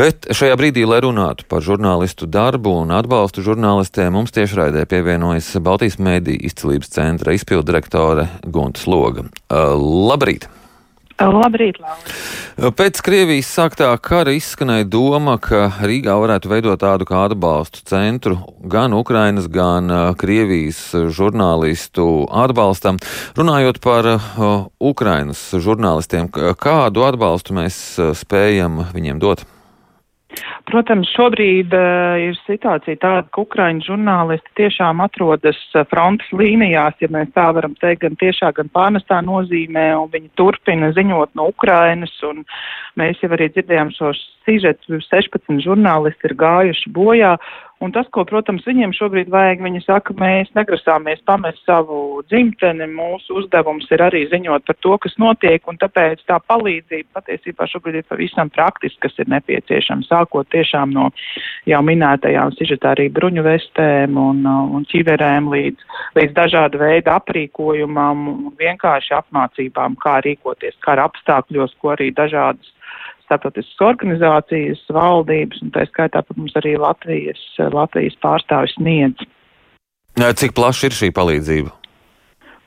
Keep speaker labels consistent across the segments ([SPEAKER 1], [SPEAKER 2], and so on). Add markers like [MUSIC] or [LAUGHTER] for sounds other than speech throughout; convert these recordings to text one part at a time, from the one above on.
[SPEAKER 1] Bet šajā brīdī, lai runātu par žurnālistu darbu un atbalstu žurnālistiem, mums tiešraidē pievienojas Baltijas mēdī izcilības centra izpildirektore Gunta Sloga. Uh, labrīt!
[SPEAKER 2] Labrīt, Laura.
[SPEAKER 1] Pēc Krievijas sāktā kara izskanēja doma, ka Rīgā varētu veidot tādu kā atbalstu centru gan Ukrainas, gan Krievijas žurnālistu atbalstam. Runājot par Ukrainas žurnālistiem, kādu atbalstu mēs spējam viņiem dot?
[SPEAKER 2] Protams, šobrīd uh, ir situācija tāda, ka Ukraiņu žurnālisti tiešām atrodas uh, frontes līnijās, ja mēs tā varam teikt, gan tiešā, gan pārnestā nozīmē, un viņi turpina ziņot no Ukrainas, un mēs jau arī dzirdējām šo sižetu, 16 žurnālisti ir gājuši bojā, Un tas, ko, protams, viņiem šobrīd vajag, viņi saka, mēs negrasāmies pamest savu dzimteni, mūsu uzdevums ir arī ziņot par to, kas notiek, un tāpēc tā palīdzība patiesībā šobrīd ir pavisam praktiski, kas ir nepieciešama, sākot tiešām no jau minētajām sižetā arī bruņu vestēm un, un ķiverēm līdz, līdz dažādu veidu aprīkojumam un vienkārši apmācībām, kā rīkoties kara apstākļos, ko arī dažādas starptautiskas organizācijas, valdības, un tā skaitā, protams, arī Latvijas, Latvijas pārstāvis sniedz.
[SPEAKER 1] Cik plaša ir šī palīdzība?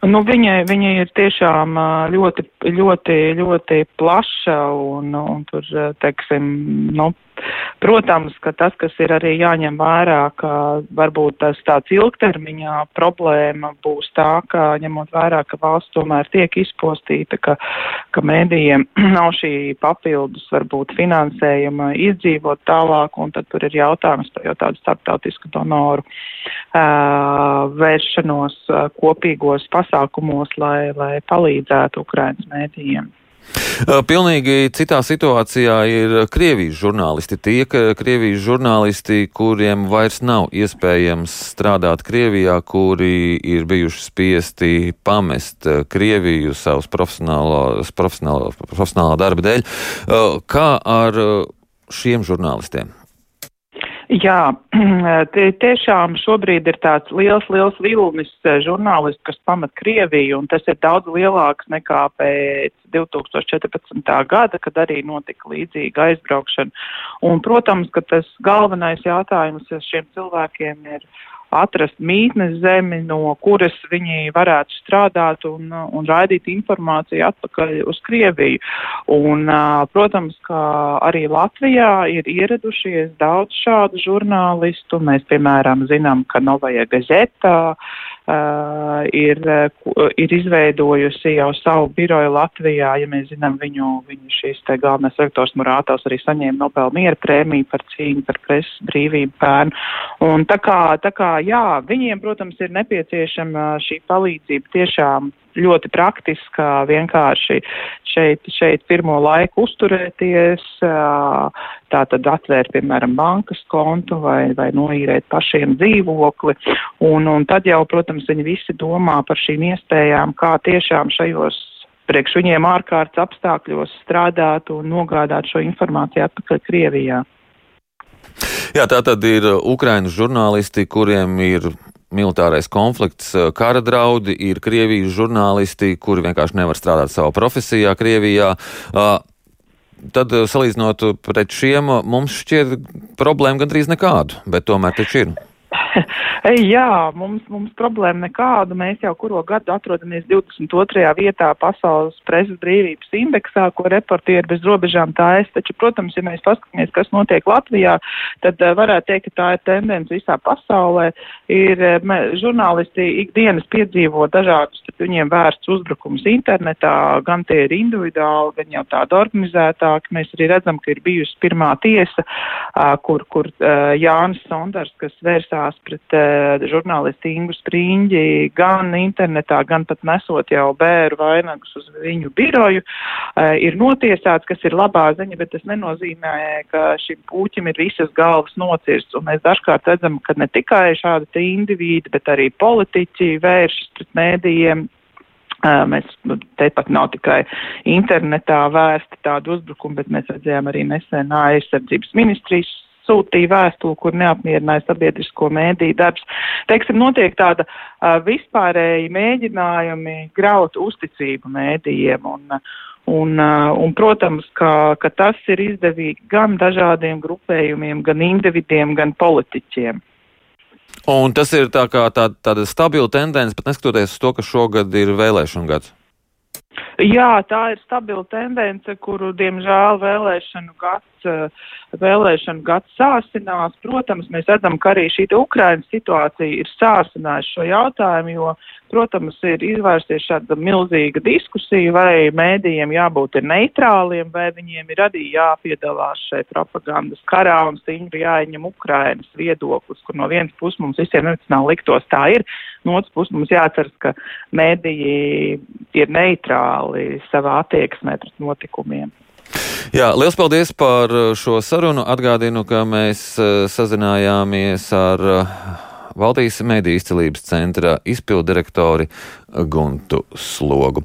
[SPEAKER 2] Nu, viņa, viņa ir tiešām ļoti, ļoti, ļoti plaša un, un tur, teiksim, nu, Protams, ka tas, kas ir arī jāņem vērā, ka varbūt tas tāds ilgtermiņā problēma būs tā, ka ņemot vērā, ka valsts tomēr tiek izpostīta, ka, ka mēdījiem [CLEARS THROAT] nav šī papildus varbūt finansējuma izdzīvot tālāk, un tad tur ir jautājums par jau tādu starptautisku donoru uh, vēršanos uh, kopīgos pasākumos, lai, lai palīdzētu Ukrainas mēdījiem.
[SPEAKER 1] Pilnīgi citā situācijā ir Krievijas žurnālisti. Tie, Krievijas žurnālisti, kuriem vairs nav iespējams strādāt Krievijā, kuri ir bijuši spiesti pamest Krieviju savas profesionālā, profesionālā, profesionālā darba dēļ. Kā ar šiem žurnālistiem?
[SPEAKER 2] Jā, [CLEARS THROAT] tie tiešām šobrīd ir tāds liels, liels vilnis eh, žurnālisti, kas pamet Krieviju, un tas ir daudz lielāks nekā pēc 2014. gada, kad arī notika līdzīga aizbraukšana. Un, protams, ka tas galvenais jautājums šiem cilvēkiem ir atrast mītnes zemi, no kuras viņi varētu strādāt un, un raidīt informāciju atpakaļ uz Krieviju. Un, protams, ka arī Latvijā ir ieradušies daudz šādu žurnālistu. Mēs, piemēram, zinām, ka Novaja Gazeta uh, ir, uh, ir izveidojusi jau savu biroju Latvijā. Ja mēs zinām, viņu, viņu šīs te galvenais rektors Murātavs arī saņēma Nobel miera prēmiju par cīņu par presas brīvību pērnu. Un tā kā, tā kā, jā, viņiem, protams, ir nepieciešama šī palīdzība tiešām ļoti praktiska, vienkārši šeit, šeit pirmo laiku uzturēties, tā tad atvērt, piemēram, bankas kontu vai, vai noīrēt pašiem dzīvokli. Un, un tad jau, protams, viņi visi domā par šīm iespējām, kā tiešām šajos priekš viņiem ārkārtas apstākļos strādāt un nogādāt šo informāciju atpakaļ Krievijā.
[SPEAKER 1] Jā, tā tad ir Ukraiņas žurnālisti, kuriem ir militārais konflikts, eh, kara draudi, ir Krievijas žurnālisti, kuri vienkārši nevar strādāt savā profesijā Krievijā. Uh, tad, eh, salīdzinot pret šiem, mums šķiet problēma gandrīz nekādu, bet tomēr taču ir. [LAUGHS]
[SPEAKER 2] Jā, mums, mums problēma nekāda. Mēs jau kuro gadu atrodamies 22. vietā pasaules presas brīvības indeksā, ko reportieri bez robežām tājas. Taču, protams, ja mēs paskatāmies, kas notiek Latvijā, tad uh, varētu teikt, ka tā ir tendence visā pasaulē. Ir uh, žurnālisti ikdienas piedzīvo dažādus viņiem vērsts uzbrukums internetā, gan tie ir individuāli, gan jau tādi organizētāki. Mēs arī redzam, ka ir bijusi pirmā tiesa, uh, kur, kur Jānis Sondars, kas vērsās pret uh, žurnālistu Ingu Spriņģi gan internetā, gan pat nesot jau bēru vainagus uz viņu biroju, uh, ir notiesāts, kas ir labā ziņa, bet tas nenozīmē, ka šim puķim ir visas galvas nocirsts. Un mēs dažkārt redzam, ka ne tikai šādi individi, bet arī politiķi vēršas pret mēdījiem. Uh, mēs nu, te pat nav tikai internetā vērsti tādu uzbrukumu, bet mēs redzējām arī nesen aizsardzības ministrijas sūtīja vēstuli, kur neapmierināja sabiedrisko mēdīju darbs. Teiksim, notiek tāda uh, vispārēji mēģinājumi graut uzticību mēdījiem. Un, Un, un, protams, ka, ka tas ir izdevīgi gan dažādiem grupējumiem, gan individiem, gan politiķiem.
[SPEAKER 1] Un tas ir tā kā tā, tāda stabila tendence, pat neskatoties uz to, ka šogad ir vēlēšana gads.
[SPEAKER 2] Jā, tā ir stabila tendence, kuru, diemžēl, vēlēšanu gads, vēlēšanu gads sāsinās. Protams, mēs redzam, ka arī šī Ukrainas situācija ir sāsinājusi šo jautājumu, jo protams, ir izvērsties šāda milzīga diskusija, vai mēdījiem jābūt ir neitrāliem, vai viņiem ir arī jāpiedalās šai propagandas karā un stingri jāieņem Ukrainas viedoklis, kur no vienas puses mums visiem emocionāli liktos tā ir, no otras puses mums jāatceras, ka mēdīji ir neitrāli savā attieksmē pret notikumiem.
[SPEAKER 1] Jā, liels paldies par šo sarunu. Atgādinu, ka mēs eh, sazinājāmies ar Valdīs mediju izcelības centra izpildirektori Guntu Slogu.